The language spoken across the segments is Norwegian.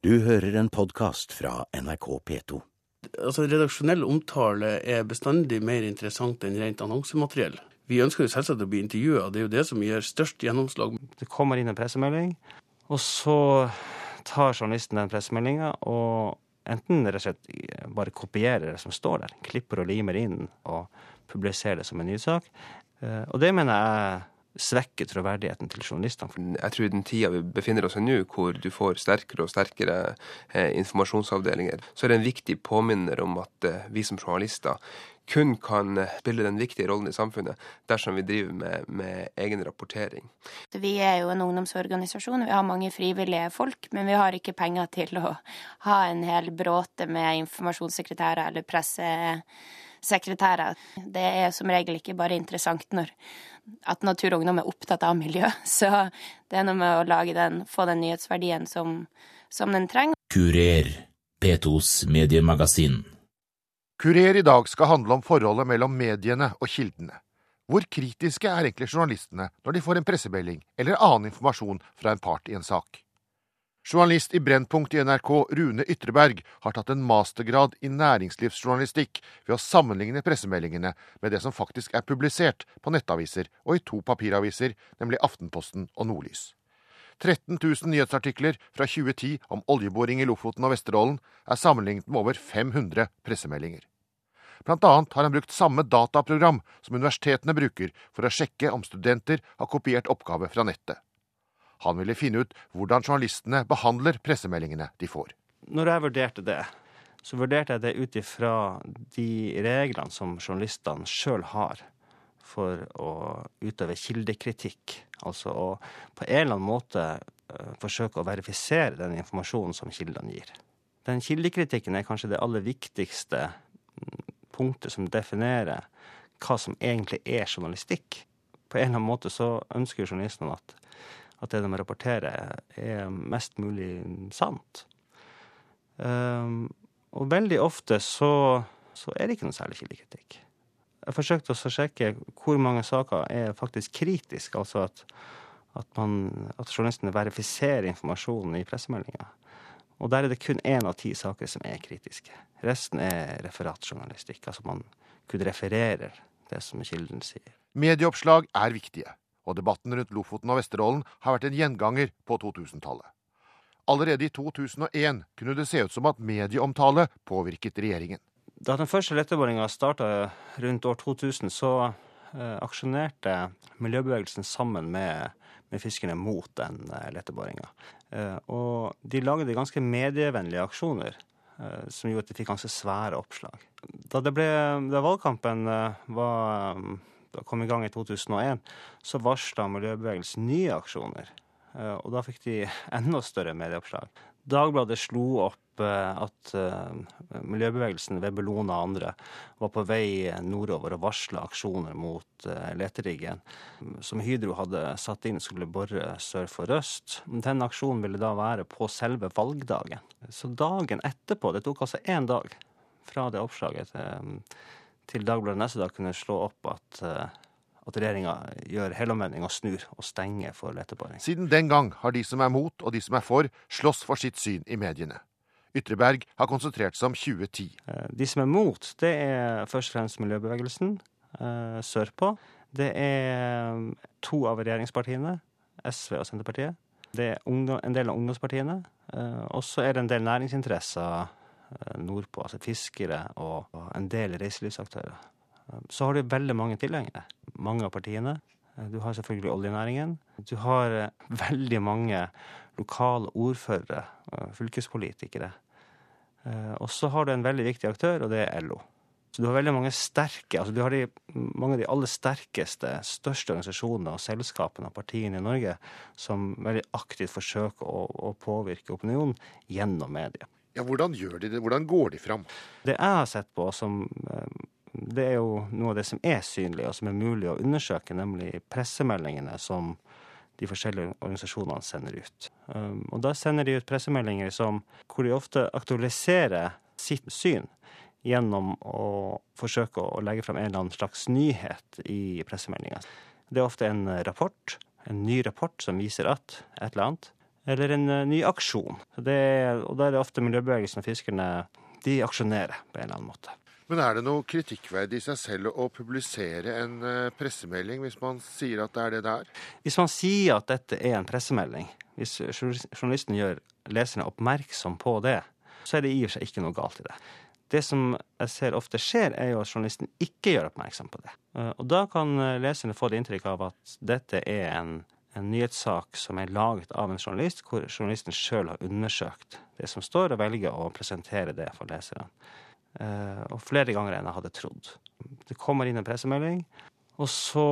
Du hører en podkast fra NRK P2. Altså, Redaksjonell omtale er bestandig mer interessant enn rent annonsemateriell. Vi ønsker jo selvsagt å bli intervjua, det er jo det som gir størst gjennomslag. Det kommer inn en pressemelding, og så tar journalisten den pressemeldinga og enten rett og slett bare kopierer det som står der, klipper og limer inn og publiserer det som en nyhetssak. Eh, og det mener jeg svekker troverdigheten til journalistene. Jeg tror den tida vi befinner oss i nå, hvor du får sterkere og sterkere eh, informasjonsavdelinger, så er det en viktig påminner om at eh, vi som journalister kun kan spille den viktige rollen i samfunnet dersom vi driver med, med, egen rapportering. Vi er jo en ungdomsorganisasjon, vi har mange frivillige folk, men vi har ikke penger til å ha en hel bråte med informasjonssekretærer eller pressesekretærer. Det er som regel ikke bare interessant når at Natur og Ungdom er opptatt av miljø. Så det er noe med å lage den, få den nyhetsverdien som, som den trenger. Kurer, P2s mediemagasin. Kurer i dag skal handle om forholdet mellom mediene og kildene. Hvor kritiske er egentlig journalistene når de får en pressemelding eller annen informasjon fra en part i en sak? Journalist i Brennpunkt i NRK, Rune Ytreberg, har tatt en mastergrad i næringslivsjournalistikk ved å sammenligne pressemeldingene med det som faktisk er publisert på nettaviser og i to papiraviser, nemlig Aftenposten og Nordlys. 13 000 nyhetsartikler fra 2010 om oljeboring i Lofoten og Vesterålen er sammenlignet med over 500 pressemeldinger. Blant annet har han brukt samme dataprogram som universitetene bruker for å sjekke om studenter har kopiert oppgave fra nettet. Han ville finne ut hvordan journalistene behandler pressemeldingene de får. Når jeg vurderte det, så vurderte jeg det ut ifra de reglene som journalistene sjøl har for å utøve kildekritikk. Altså å på en eller annen måte uh, forsøke å verifisere den informasjonen som kildene gir. Den kildekritikken er kanskje det aller viktigste mm, punktet som definerer hva som egentlig er journalistikk. På en eller annen måte så ønsker journalistene at at det de rapporterer, er mest mulig sant. Um, og veldig ofte så, så, er det ikke noe særlig kildekritikk. Jeg forsøkte også å sjekke hvor mange saker er faktisk kritiske, altså at, at, man, at journalistene verifiserer informasjonen i pressemeldinga. Og der er det kun én av ti saker som er kritiske. Resten er referatjournalistikk. Altså man kun refererer det som kilden sier. Medieoppslag er viktige og debatten rundt Lofoten og Vesterålen har vært en gjenganger på 2000-tallet. Allerede i 2001 kunne det se ut som at medieomtale påvirket regjeringen. Da den første letteboringa starta rundt år 2000, så eh, aksjonerte miljøbevegelsen sammen med, med fiskerne mot den eh, leteboringa. Eh, og de lagde ganske medievennlige aksjoner eh, som gjorde at de fikk ganske svære oppslag. Da, ble, da valgkampen var, da kom i gang i 2001, så varsla miljøbevegelsen nye aksjoner. Og da fikk de enda større medieoppslag. Dagbladet slo opp at eh, miljøbevegelsen ved Bellona og andre var på vei nordover og varsla aksjoner mot leteriggen som Hydro hadde satt inn skulle bore sør for øst. Den aksjonen ville da være på selve valgdagen. Så dagen etterpå, det tok altså én dag fra det oppslaget til til Dagbladet neste dag kunne slå opp at, eh, at regjeringa gjør helomvending og snur og stenger for leteboring. Siden den gang har de som er mot og de som er for, slåss for sitt syn i mediene. Ytreberg har konsentrert seg om 2010. Eh, de som er mot, det er først og fremst miljøbevegelsen eh, sørpå. Det er to av regjeringspartiene, SV og Senterpartiet. Det er en del av ungdomspartiene. Og så er det en del næringsinteresser Eh, nordpå, altså fiskere og en del reiselivsaktører. Eh, så har du veldig mange tilhengere. Mange av partiene. Eh, du har selvfølgelig oljenæringen. Du har veldig mange lokale ordførere, fylkespolitikere. Og så har du en veldig viktig aktør, og det er LO. Så du har veldig mange sterke, altså du har de, mange av de aller sterkeste, største organisasjonene og selskapene og partiene i Norge som veldig aktivt forsøker å, å påvirke opinionen gjennom media. Ja, Hvordan gjør de det? Hvordan går de fram? Det jeg har sett på som eh, det er jo noe av det som er synlig, og som er mulig å undersøke, nemlig pressemeldingene som de forskjellige organisasjonene sender ut. Um, og da sender de ut pressemeldinger som, hvor de ofte aktualiserer sitt syn gjennom å forsøke å legge frem en eller annen slags nyhet i pressemeldinga. Det er ofte en rapport, en ny rapport som viser at et eller annet. eller en eh, ny aksjon. Er, og da er det ofte miljøbevegelsen og fiskerne de aksjonerer på en eller annen måte. Men er det noe kritikkverdig i seg selv å publisere en eh, pressemelding hvis man sier at det er det det er? Hvis man sier at dette er en pressemelding, hvis journalisten gjør leserne oppmerksom på det, så er det i og for seg ikke noe galt i det. Det som jeg ser ofte skjer, er jo at journalisten ikke gjør oppmerksom på det. Eh, og da kan leserne få det inntrykk av at dette er en, en nyhetssak som er laget av en journalist, hvor journalisten sjøl har undersøkt det som står, og velger å presentere det for leserne. Eh, og flere ganger enn jeg hadde trodd. Det kommer inn en pressemelding, og så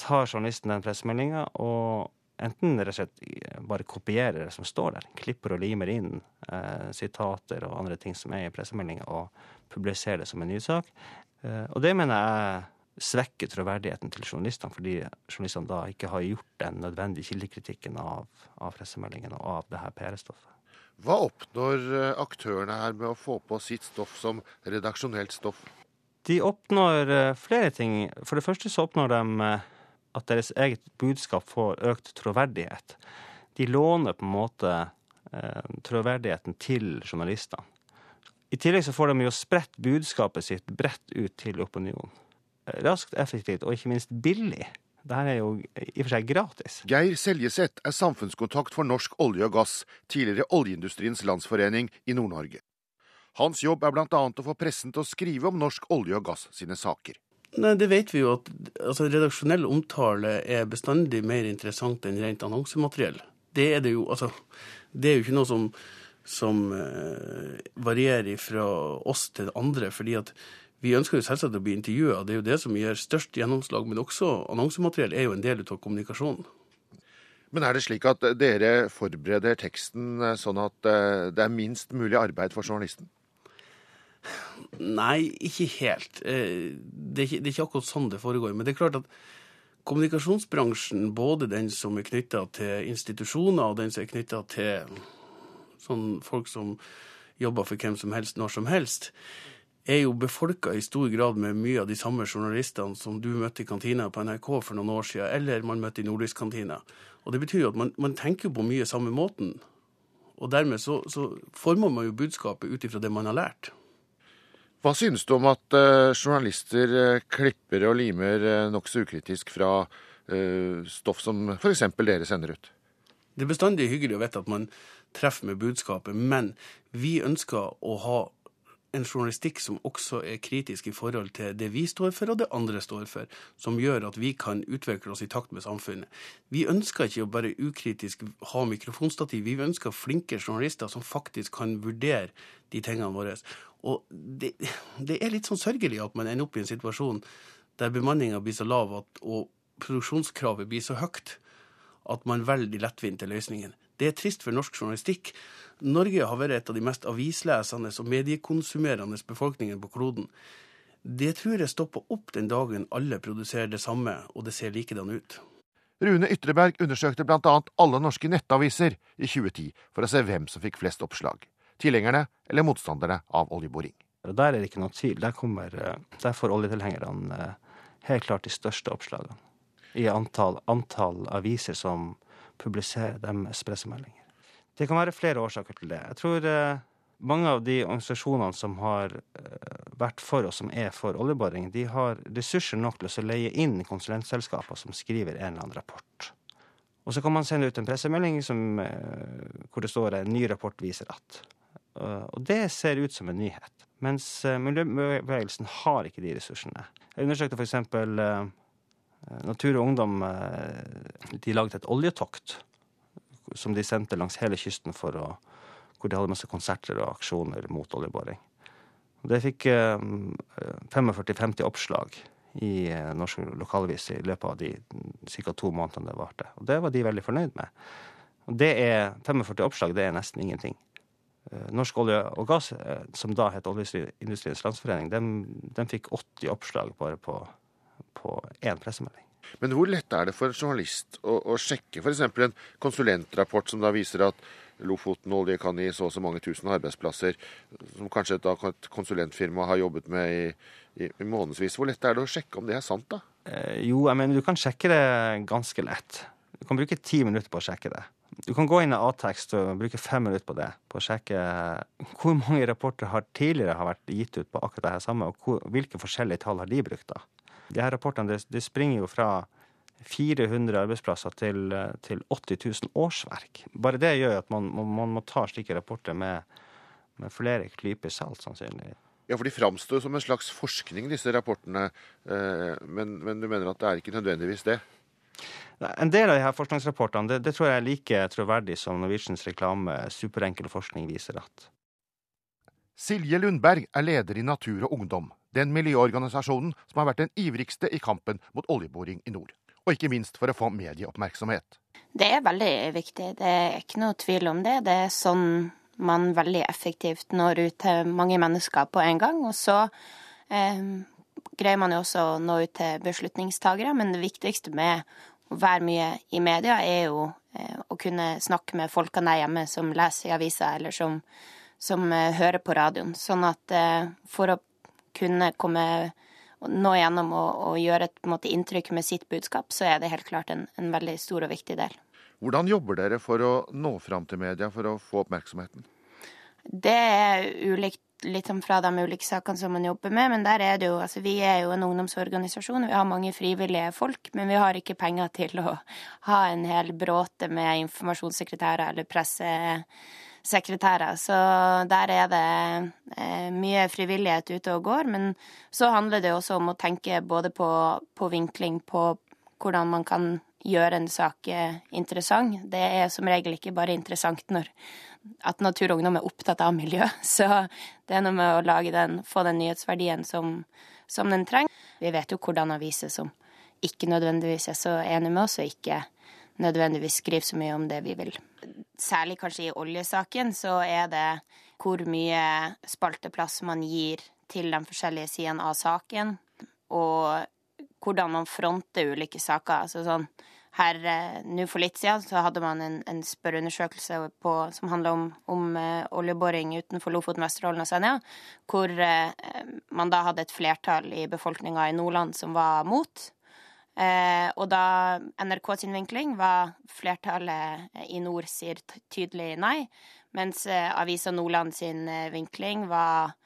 tar journalisten den pressemeldinga og enten rett og slett bare kopierer det som står der, klipper og limer inn eh, sitater og andre ting som er i pressemeldinga, og publiserer det som en nyhetssak. Eh, og det mener jeg svekker troverdigheten til journalistene, fordi journalistene da ikke har gjort den nødvendige kildekritikken av, av pressemeldingen og av det her PR-stoffet. Hva oppnår eh, aktørene her med å få på sitt stoff som redaksjonelt stoff? De oppnår eh, flere ting. For det første så oppnår de eh, at deres eget budskap får økt troverdighet. De låner på en måte troverdigheten til journalistene. I tillegg så får de jo spredt budskapet sitt bredt ut til opinionen. Raskt, effektivt og ikke minst billig. Dette er jo i og for seg gratis. Geir Seljeseth er samfunnskontakt for Norsk olje og gass, tidligere Oljeindustriens Landsforening i Nord-Norge. Hans jobb er bl.a. å få pressen til å skrive om norsk olje og gass sine saker. Nei, Det vet vi jo at altså, redaksjonell omtale er bestandig mer interessant enn rent annonsemateriell. Det er det jo, altså, det er jo ikke noe som, som uh, varierer fra oss til andre. fordi at vi ønsker jo selvsagt å bli intervjua, det er jo det som gir størst gjennomslag. Men også annonsemateriell er jo en del av kommunikasjonen. Men er det slik at dere forbereder teksten eh, sånn at eh, det er minst mulig arbeid for journalisten? Nei, ikke helt. Eh, det er ikke, det er ikke akkurat sånn det foregår. Men det er klart at kommunikasjonsbransjen, både den som er knytta til institusjoner, og den som er knytta til sånn folk som jobber for hvem som helst når som helst, er jo befolka i stor grad med mye av de samme journalistene som du møtte i kantina på NRK for noen år siden, eller man møtte i Nordlyskantina. Og det betyr jo at man, man tenker på mye samme måten. Og dermed så, så former man jo budskapet ut ifra det man har lært. Hva synes du om at uh, journalister uh, klipper og limer uh, nokså ukritisk fra stoff som f.eks. dere sender ut? Det er bestandig hyggelig å vite at man treffer med budskapet, men vi ønsker å ha en journalistikk som også er kritisk i forhold til det vi står for, og det andre står for, som gjør at vi kan utvikle oss i takt med samfunnet. Vi ønsker ikke å bare ukritisk ha mikrofonstativ, vi ønsker flinke journalister som faktisk kan vurdere de tingene våre. Og det, det er litt sånn sørgelig at man ender opp i en situasjon der bemanninga blir så lav at, og produksjonskravet blir så høyt at man velger de lettvinte løsningene. Det er trist for norsk journalistikk. Norge har vært et av de mest avislesende og mediekonsumerende befolkningen på kloden. Det tror jeg stopper opp den dagen alle produserer det samme, og det ser likedan ut. Rune Ytreberg undersøkte bl.a. alle norske nettaviser i 2010 for å se hvem som fikk flest oppslag. Tilhengerne eller motstanderne av oljeboring. Der er det ikke noe tvil. Der, kommer, eh, der får oljetilhengerne eh, helt klart de største oppslagene. I antall, antall aviser som publiserer deres pressemeldinger. Det kan være flere årsaker til det. Jeg tror eh, mange av de organisasjonene som har eh, vært for, og som er for oljeboring, de har ressurser nok til å leie inn konsulentselskaper som skriver en eller annen rapport. Og så kan man sende ut en pressemelding som, eh, hvor det står en ny rapport viser at. Og det ser ut som en nyhet. Mens miljøbevegelsen har ikke de ressursene. Jeg undersøkte f.eks. Natur og Ungdom. De laget et oljetokt som de sendte langs hele kysten for å, hvor de hadde masse konserter og aksjoner mot oljeboring. Det fikk 45-50 eh, oppslag i eh, norske lokalaviser i løpet av de ca. to månedene det varte. Og det var de veldig fornøyd med. Og det er 45 oppslag, det er nesten ingenting. Eh, Norsk olje og gass, som da het Oljeindustriens Landsforening, den, den fikk 80 oppslag bare på, på én pressemelding. Men hvor lett er det for en journalist å, å sjekke f.eks. en konsulentrapport som da viser at Lofoten olje kan gi så og så mange tusen arbeidsplasser, som kanskje et, et konsulentfirma har jobbet med i, i, i månedsvis. Hvor lett er det å sjekke om det er sant, da? Eh, jo, jeg mener du kan sjekke det ganske lett. Du kan bruke ti minutter på å sjekke det. Du kan gå inn i A-tekst og bruke fem minutter på det, på å sjekke hvor mange rapporter har tidligere har vært gitt ut på akkurat det her samme, og hvor, hvilke forskjellige tall har de brukt da. De her rapportene de, de springer jo fra 400 arbeidsplasser til, til 80 000 årsverk. Bare det gjør at man, man, man må ta slike rapporter med, med flere klyper salt, sannsynlig. Ja, for De framstår som en slags forskning, disse rapportene. eh, Men, men du mener at det er ikke nødvendigvis det? En del av de her forskningsrapportene det, det tror jeg er like troverdig som Norwegians reklame Superenkel forskning viser at. Silje Lundberg er leder i Natur og Ungdom, den miljøorganisasjonen som har vært den ivrigste i kampen mot oljeboring i nord. Og ikke minst for å få medieoppmerksomhet. Det er veldig viktig, det er ikke noe tvil om det. Det er sånn man veldig effektivt når ut til mange mennesker på en gang. Og så eh, greier man jo også å nå ut til beslutningstagere, men det viktigste med å være mye i media er jo eh, å kunne snakke med folkene der hjemme som leser i avisa, eller som, som eh, hører på radioen. Sånn at eh, for å kunne komme nå gjennom å, å gjøre et måte, inntrykk med sitt budskap, så er det helt klart en, en veldig stor og viktig del. Hvordan jobber dere for å nå fram til media for å få oppmerksomheten? Det er ulikt litt fra de ulike sakene som man jobber med, men der er det jo Altså, vi er jo en ungdomsorganisasjon, vi har mange frivillige folk, men vi har ikke penger til å ha en hel bråte med informasjonssekretærer eller pressesekretærer. Så der er det eh, mye frivillighet ute og går. Men så handler det også om å tenke både på, på vinkling, på hvordan man kan gjøre en sak eh, interessant. Det er som regel ikke bare interessant når at Natur og Ungdom er opptatt av miljø. Så det er noe med å lage den, få den nyhetsverdien som, som den trenger. Vi vet jo hvordan aviser som ikke nødvendigvis er så enige med oss, og ikke nødvendigvis skriver så mye om det vi vil. Særlig kanskje i oljesaken så er det hvor mye spalteplass man gir til de forskjellige sidene av saken, og hvordan man fronter ulike saker. Altså sånn her nå for litt siden så hadde man en, en spørreundersøkelse på, som handla om, om uh, oljeboring utenfor Lofoten, Vesterålen og Senja, hvor uh, man da hadde et flertall i befolkninga i Nordland som var mot. Uh, og da NRK sin vinkling var flertallet i nord sier tydelig nei, mens avisa Nordland sin vinkling var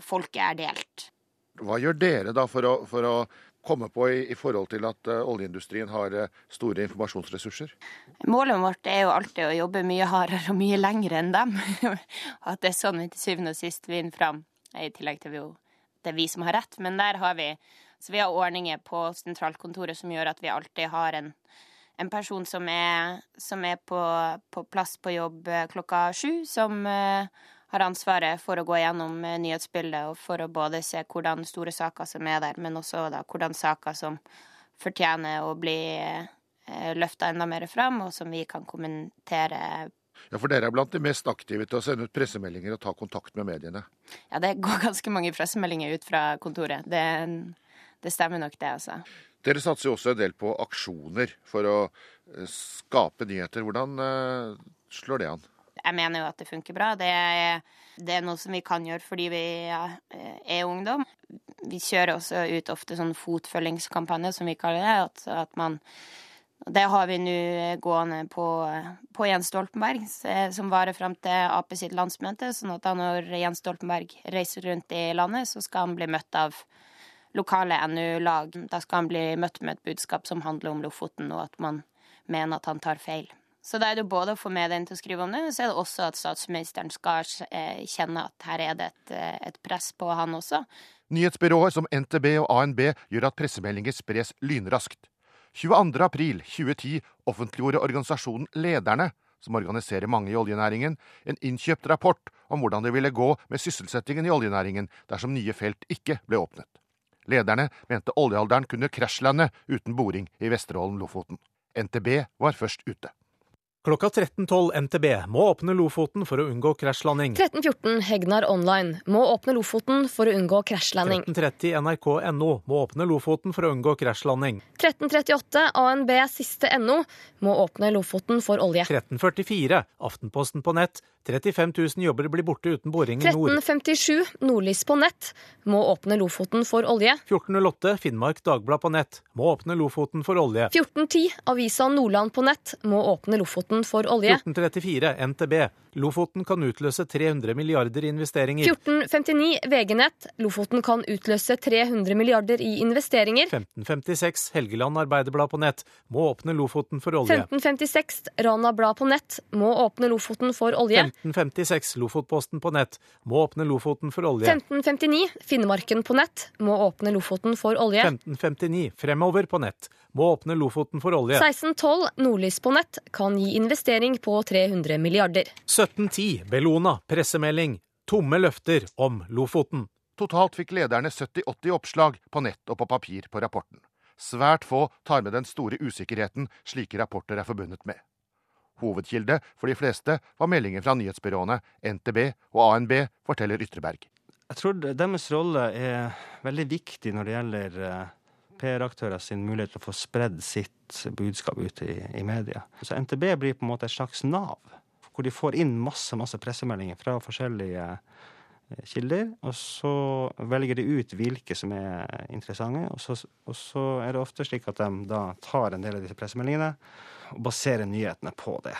folket er delt. Hva gjør dere da for å, for å komme på i, i, forhold til at uh, oljeindustrien har uh, store informasjonsressurser? Målet vårt er jo alltid å jobbe mye hardere og mye lenger enn dem. at det er sånn vi til syvende og sist vinner fram. I tillegg til jo det er vi som har rett. Men der har vi så vi har ordninger på sentralkontoret som gjør at vi alltid har en, en person som er, som er på, på, plass på jobb eh, klokka sju, som uh, har ansvaret for å gå gjennom nyhetsbildet og for å både se hvordan store saker som er der, men også da hvordan saker som fortjener å bli løfta enda mer fram, og som vi kan kommentere. Ja, For dere er blant de mest aktive til å sende ut pressemeldinger og ta kontakt med mediene? Ja, det går ganske mange pressemeldinger ut fra kontoret. Det, det stemmer nok, det, altså. Dere satser jo også en del på aksjoner for å skape nyheter. Hvordan uh, slår det an? jeg mener jo at det funker bra. Det er, det er, noe som vi kan gjøre fordi vi er ungdom. Vi kjører også ut ofte sånn fotfølgingskampanje, som vi kaller det. At, at man Det har vi nå gående på, på, Jens Stoltenberg, som varer fram til Ap sitt landsmøte. Sånn at da når Jens Stoltenberg reiser rundt i landet, så skal han bli møtt av lokale NU-lag. Da skal han bli møtt med et budskap som handler om Lofoten, og at man mener at han tar feil. Så da er det både å få mediene til å skrive om det, men så er det også at statsministeren skal kjenne at her er det et, et press på han også. Nyhetsbyråer som NTB og ANB gjør at pressemeldinger spres lynraskt. 22.4.2010 offentliggjorde organisasjonen Lederne, som organiserer mange i oljenæringen, en innkjøpt rapport om hvordan det ville gå med sysselsettingen i oljenæringen dersom nye felt ikke ble åpnet. Lederne mente oljealderen kunne krasjlande uten boring i Vesterålen-Lofoten. NTB var først ute. Klokka 13.12 NTB må åpne Lofoten for å unngå krasjlanding. 13.14 Hegnar Online må åpne Lofoten for å unngå krasjlanding. 13.30 NRK.no må åpne Lofoten for å unngå krasjlanding. 13.38 ANB siste NO må åpne Lofoten for olje. 13.44 Aftenposten på nett 35 000 jobber blir borte uten boring i nord. 1357 Nordlys på nett må åpne Lofoten for olje. 1408 Finnmark Dagblad på nett må åpne Lofoten for olje. 1410 Avisa Nordland på nett må åpne Lofoten for olje. 1434 NTB Lofoten kan utløse 300 milliarder i investeringer. 1459 VG-nett Lofoten kan utløse 300 milliarder i investeringer. 1556 Helgeland Arbeiderblad på nett må åpne Lofoten for olje. 1556 Rana Blad på nett må åpne Lofoten for olje. 1556 Lofotposten på nett må åpne Lofoten for olje. 1559 Finnmarken på nett må åpne Lofoten for olje. 1559 Fremover på nett må åpne Lofoten for olje. 1612 Nordlys på nett kan gi investering på 300 milliarder. 1710 Bellona pressemelding tomme løfter om Lofoten. Totalt fikk lederne 70-80 oppslag på nett og på papir på rapporten. Svært få tar med den store usikkerheten slike rapporter er forbundet med. Hovedkilde for de fleste var meldinger fra nyhetsbyråene NTB og ANB, forteller Ytreberg. Jeg tror deres rolle er veldig viktig når det gjelder eh, PR-aktører sin mulighet til å få spredd sitt budskap ut i, i media. Så NTB blir på en måte et slags nav, hvor de får inn masse, masse pressemeldinger fra forskjellige eh, kilder, og så velger de ut hvilke som er interessante. Og så, og så, er det ofte slik at de da tar en del av disse pressemeldingene og baserer nyhetene på det.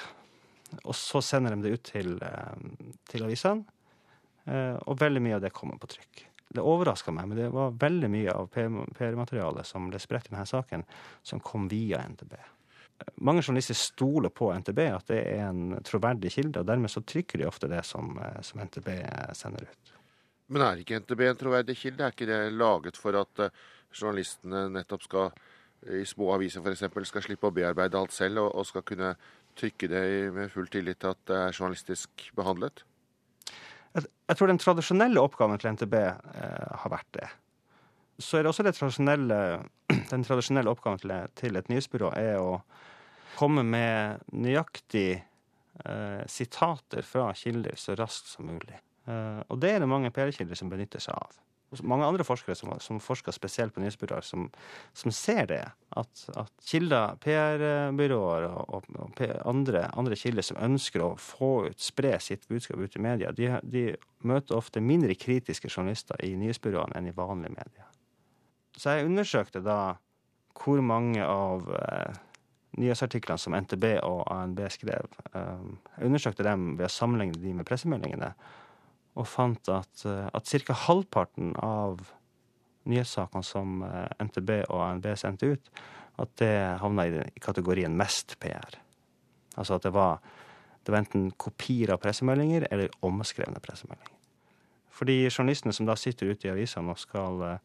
Og så sender de det ut til, eh, til avisene, eh, og veldig mye av det kommer på trykk. Det overraska meg, men det var veldig mye av PR-materialet som ble spredt i denne saken, som kom via NTB. Mange journalister stoler på NTB, at det er en troverdig kilde, og dermed så trykker de ofte det som, som NTB sender ut. Men er ikke NTB en troverdig kilde? Er ikke det laget for at journalistene nettopp skal i små aviser f.eks. skal slippe å bearbeide alt selv, og, og skal kunne trykke det med full tillit til at det er journalistisk behandlet? Jeg, jeg tror den tradisjonelle oppgaven til NTB eh, har vært det. Så er det også det tradisjonelle, den tradisjonelle oppgaven til, til, et nyhetsbyrå er å komme med nøyaktig eh, sitater fra kilder så raskt som mulig. Eh, og det er det mange PR-kilder som benytter seg av mange andre forskere som, som forsker spesielt på nyhetsbyråer, som, som, ser det. At, at kilder, PR-byråer og, og, andre, andre, kilder som ønsker å få ut, spre sitt budskap ut i media, de, de møter ofte mindre kritiske journalister i nyhetsbyråene enn i vanlige medier. Så jeg undersøkte da hvor mange av eh, nyhetsartiklene som NTB og ANB skrev. Eh, jeg undersøkte dem ved å sammenligne de med pressemeldingene og fant at, eh, at ca. halvparten av nyhetssakene som eh, NTB og ANB sendte ut, at det havna i kategorien mest PR. Altså at det var, det var enten kopier av pressemeldinger eller omskrevne pressemeldinger. Fordi journalistene som da sitter ute i avisene og eh,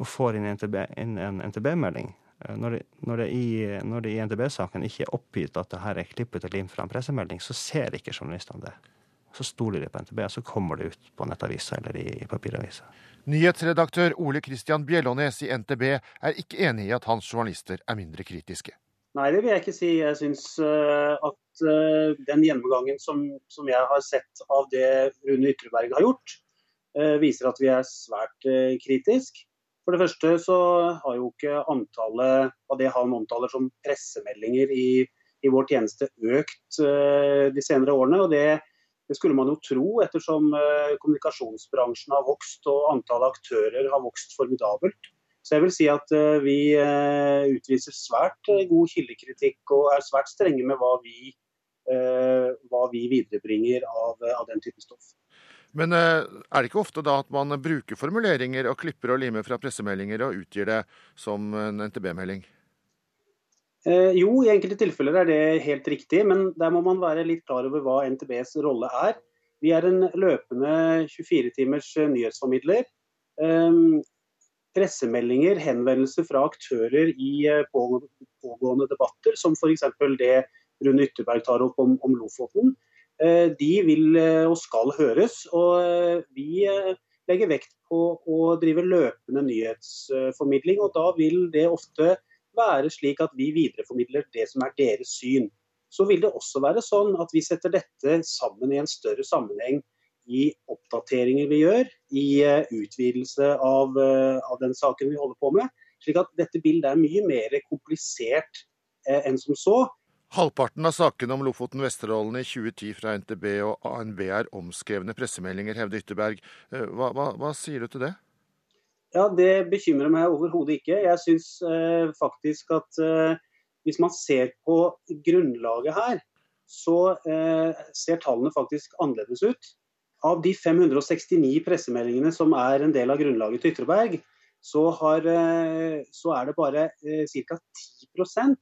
og får inn, NTB, inn en NTB-melding, når, når, det i, når det i NTB-saken ikke er oppgitt at det her er klippet og limt fra en pressemelding, så ser ikke journalistene det. Så stoler de på NTB, og så kommer det ut på nettavisa eller i papiravisa. Nyhetsredaktør Ole Kristian Bjellånes i NTB er ikke enig i at hans journalister er mindre kritiske. Nei, det vil jeg ikke si. Jeg syns uh, at uh, den gjennomgangen som, som, jeg har sett av det Rune Ytreberg har gjort, uh, viser at vi er svært kritisk. For det første så har jo ikke antallet av det han omtaler som pressemeldinger i, i vår tjeneste økt de senere årene. og det det skulle man jo tro, ettersom eh, kommunikasjonsbransjen har vokst og antallet aktører har vokst formidabelt. Så jeg vil si at eh, vi eh, utviser svært god kildekritikk og er svært strenge med hva vi, hva vi viderebringer av, av, den type stoff. Men er det ikke ofte da at man bruker formuleringer og klipper og limer fra pressemeldinger og utgir det som en NTB-melding? Eh, jo, i enkelte tilfeller er det helt riktig, men der må man være litt klar over hva NTBs rolle er. Vi er en løpende 24-timers eh, nyhetsformidler. Eh, pressemeldinger, henvendelser fra aktører i eh, pågående debatter, som f.eks. det Rune Ytterberg tar opp om, om Lofoten, eh, de vil eh, og skal høres. Og vi legger vekt på å drive løpende nyhetsformidling, og da vil det ofte være slik at vi videreformidler det som er deres syn. Så vil det også være sånn at vi setter dette sammen i en større sammenheng i oppdateringer vi gjør, i eh, utvidelse av, eh, av den saken vi holder på med. Slik at dette bildet er mye mer komplisert eh, enn som så. Halvparten av sakene om Lofoten-Vesterålen i 2010 fra NTB og ANB er omskrevne pressemeldinger, hevder Ytterberg. Eh, hva, hva, hva, sier du til det? Ja, Det bekymrer meg overhodet ikke. Jeg syns eh, faktisk at eh, hvis man ser på grunnlaget her, så eh, ser tallene faktisk annerledes ut. Av de 569 pressemeldingene som er en del av grunnlaget til Ytreberg, så, har, eh, så er det bare eh, ca. 10%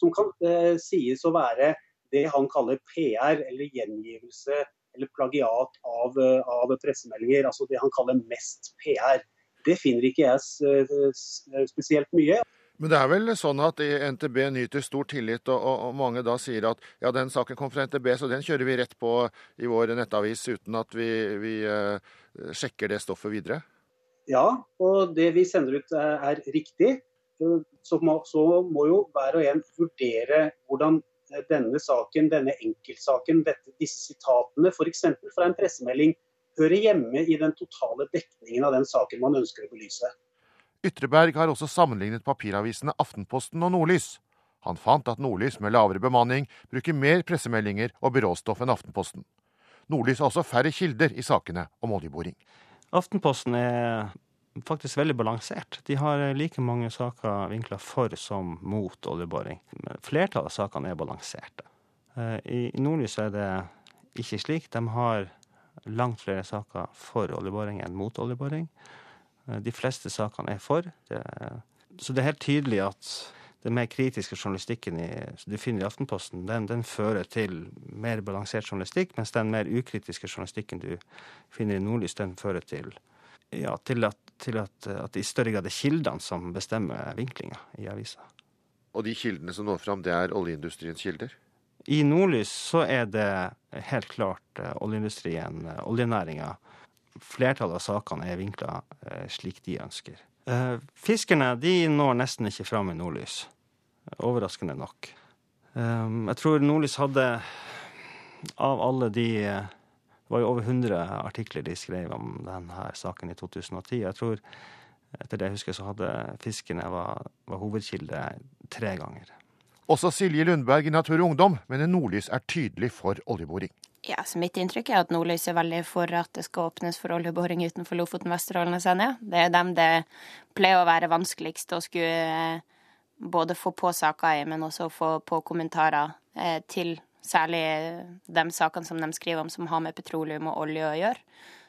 som kan eh, sies å være det han kaller PR, eller gjengivelse eller plagiat av, av, pressemeldinger. Altså det han kaller mest PR. Det finner ikke jeg eh, spesielt mye. Men det er vel sånn at NTB nyter stor tillit, og, og, mange da sier at ja, den saken kom fra NTB, så den kjører vi rett på i vår nettavis uten at vi, vi uh, sjekker det stoffet videre? Ja, og det vi sender ut er, er riktig så må, så må, jo hver og en vurdere hvordan eh, denne saken, denne enkeltsaken, dette, disse sitatene, f.eks. fra en pressemelding, hører hjemme i den totale dekningen av den saken man ønsker å belyse. Ytreberg har også sammenlignet papiravisene Aftenposten og Nordlys. Han fant at Nordlys med lavere bemanning bruker mer pressemeldinger og byråstoff enn Aftenposten. Nordlys har også færre kilder i sakene om oljeboring. Aftenposten er faktisk veldig balansert. De har like mange saker vinkla for som mot oljeboring. Flertallet av sakene er balanserte. Eh, I Nordlys er det ikke slik. De har langt flere saker for oljeboring enn mot oljeboring. Eh, de fleste sakene er for. så det er helt tydelig at den mer kritiske journalistikken i, du finner i Aftenposten, den, den, fører til mer balansert journalistikk, mens den mer ukritiske journalistikken du finner i Nordlys, den fører til ja, til, at, til at, at, det i større grad er kildene som bestemmer vinklinga i avisa. Og de kildene som når fram, det er oljeindustriens kilder? I Nordlys så er det helt klart uh, oljeindustrien, uh, oljenæringa. Flertallet av sakene er vinkla uh, slik de ønsker. fiskerne de når nesten ikke fram i Nordlys. Overraskende nok. Jeg tror Nordlys hadde av alle de det var jo over 100 artikler de skrev om denne saken i 2010. Jeg tror, etter det jeg husker, så hadde fiskerne var, var hovedkilde tre ganger. Også Silje Lundberg i Natur og Ungdom mener Nordlys er tydelig for oljeboring. Ja, så Mitt inntrykk er at Nordlys er veldig for at det skal åpnes for oljeboring utenfor Lofoten, Vesterålen og Senja. Det er dem det pleier å være vanskeligst å skulle eh, både få på saker i, men også få på kommentarer eh, til Særlig de sakene som de skriver om som har med petroleum og olje å gjøre.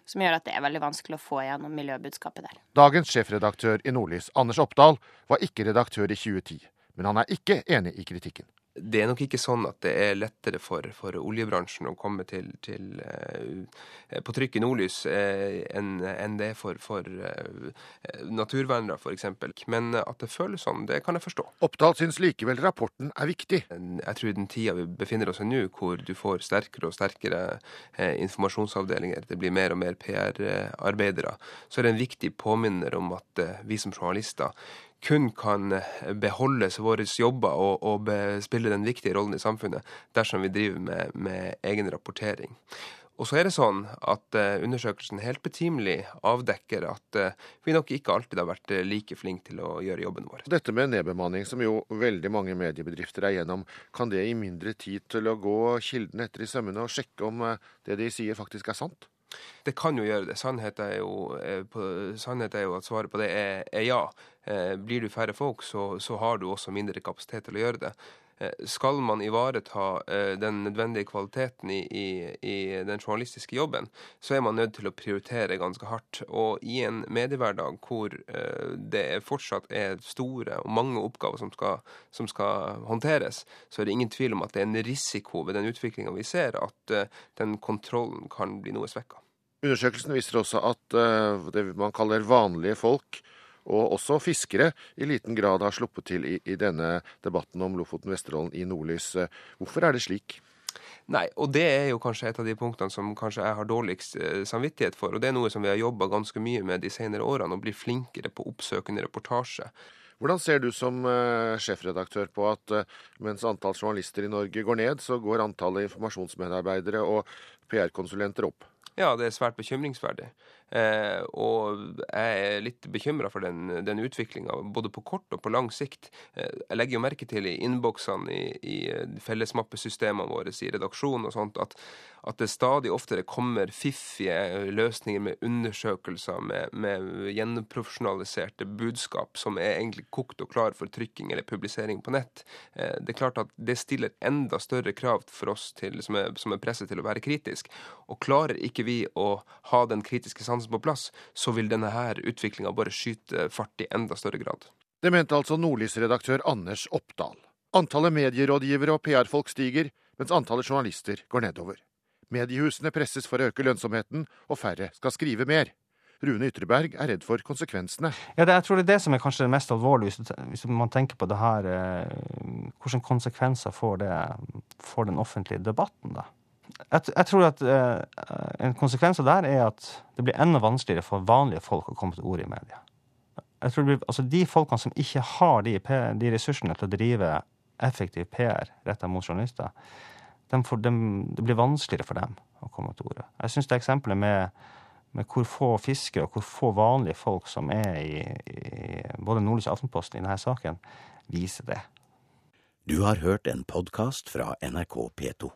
Som gjør at det er veldig vanskelig å få igjennom miljøbudskapet der. Dagens sjefredaktør i Nordlys, Anders Oppdal, var ikke redaktør i 2010. Men han er ikke enig i kritikken det er nok ikke sånn at det er lettere for, for oljebransjen å komme til, til uh, på trykk i nordlys uh, enn en det er for, for uh, naturvernere, f.eks. Men at det føles sånn, det kan jeg forstå. Oppdal syns likevel rapporten er viktig. Jeg tror den tida vi befinner oss i nå, hvor du får sterkere og sterkere informasjonsavdelinger, det blir mer og mer PR-arbeidere, så er det en viktig påminner om at vi som journalister kun kan beholde våre jobber og, og spille den viktige rollen i samfunnet dersom vi driver med, med egen rapportering. Og så er det sånn at uh, undersøkelsen helt betimelig avdekker at uh, vi nok ikke alltid har vært uh, like flinke til å gjøre jobben vår. Dette med nedbemanning, som jo veldig mange mediebedrifter er gjennom, kan det gi mindre tid til å gå kildene etter i sømmene og sjekke om det de sier faktisk er sant? Det kan jo gjøre det. Sannheten er jo, på, sannhet er jo at svaret på det er, er ja. Eh, blir du færre folk, så, så, har du også mindre kapasitet til å gjøre det. Eh, skal man ivareta eh, den nødvendige kvaliteten i, i, i, den journalistiske jobben, så er man nødt til å prioritere ganske hardt. Og i en mediehverdag hvor det fortsatt er store og mange oppgaver som skal, som skal håndteres, så er det ingen tvil om at det er en risiko ved den utviklinga vi ser, at den kontrollen kan bli noe svekka. Undersøkelsen viser også at det man kaller vanlige folk, og også fiskere i liten grad har sluppet til i, i denne debatten om Lofoten-Vesterålen i nordlys. Hvorfor er det slik? Nei, og det er jo kanskje et av de punktene som kanskje jeg har dårligst eh, samvittighet for. Og det er noe som vi har jobba ganske mye med de senere årene, å bli flinkere på oppsøkende reportasje. Hvordan ser du som uh, sjefredaktør på at uh, mens antall journalister i Norge går ned, så går antallet informasjonsmedarbeidere og PR-konsulenter opp? Ja, det er svært bekymringsverdig. Eh, og jeg er litt bekymra for den, den utviklinga, både på kort og på lang sikt. Eh, jeg legger jo merke til i innboksene i, i fellesmappesystemene våre i redaksjonen og sånt, at, at, det stadig oftere kommer fiffige løsninger med undersøkelser, med, med gjenprofesjonaliserte budskap som er egentlig kokt og klar for trykking eller publisering på nett. Eh, det er klart at det stiller enda større krav for oss til, som, er, som er presset til å være kritisk. Og klarer ikke vi å ha den kritiske sansen på plass, så vil denne her utviklinga bare skyte fart i enda større grad. Det mente altså Nordlys-redaktør Anders Oppdal. Antallet medierådgivere og PR-folk stiger, mens antallet journalister går nedover. Mediehusene presses for å øke lønnsomheten, og færre skal skrive mer. Rune Ytreberg er redd for konsekvensene. Ja, det, jeg tror det er det som er kanskje det mest alvorlige, hvis man tenker på det her eh, Hvilke konsekvenser får det for den offentlige debatten, da? Jeg, jeg, tror at eh, en konsekvens av det her er at det blir enda vanskeligere for vanlige folk å komme til orde i media. Jeg tror det blir, altså De folkene som ikke har de, de ressursene til å drive effektiv PR retta mot journalister, de får, de, det blir vanskeligere for dem å komme til orde. Jeg syns det eksempelet med, med, hvor få fiskere og hvor få vanlige folk som er i, i både Nordlys og Aftenposten i denne saken, viser det. Du har hørt en podkast fra NRK P2.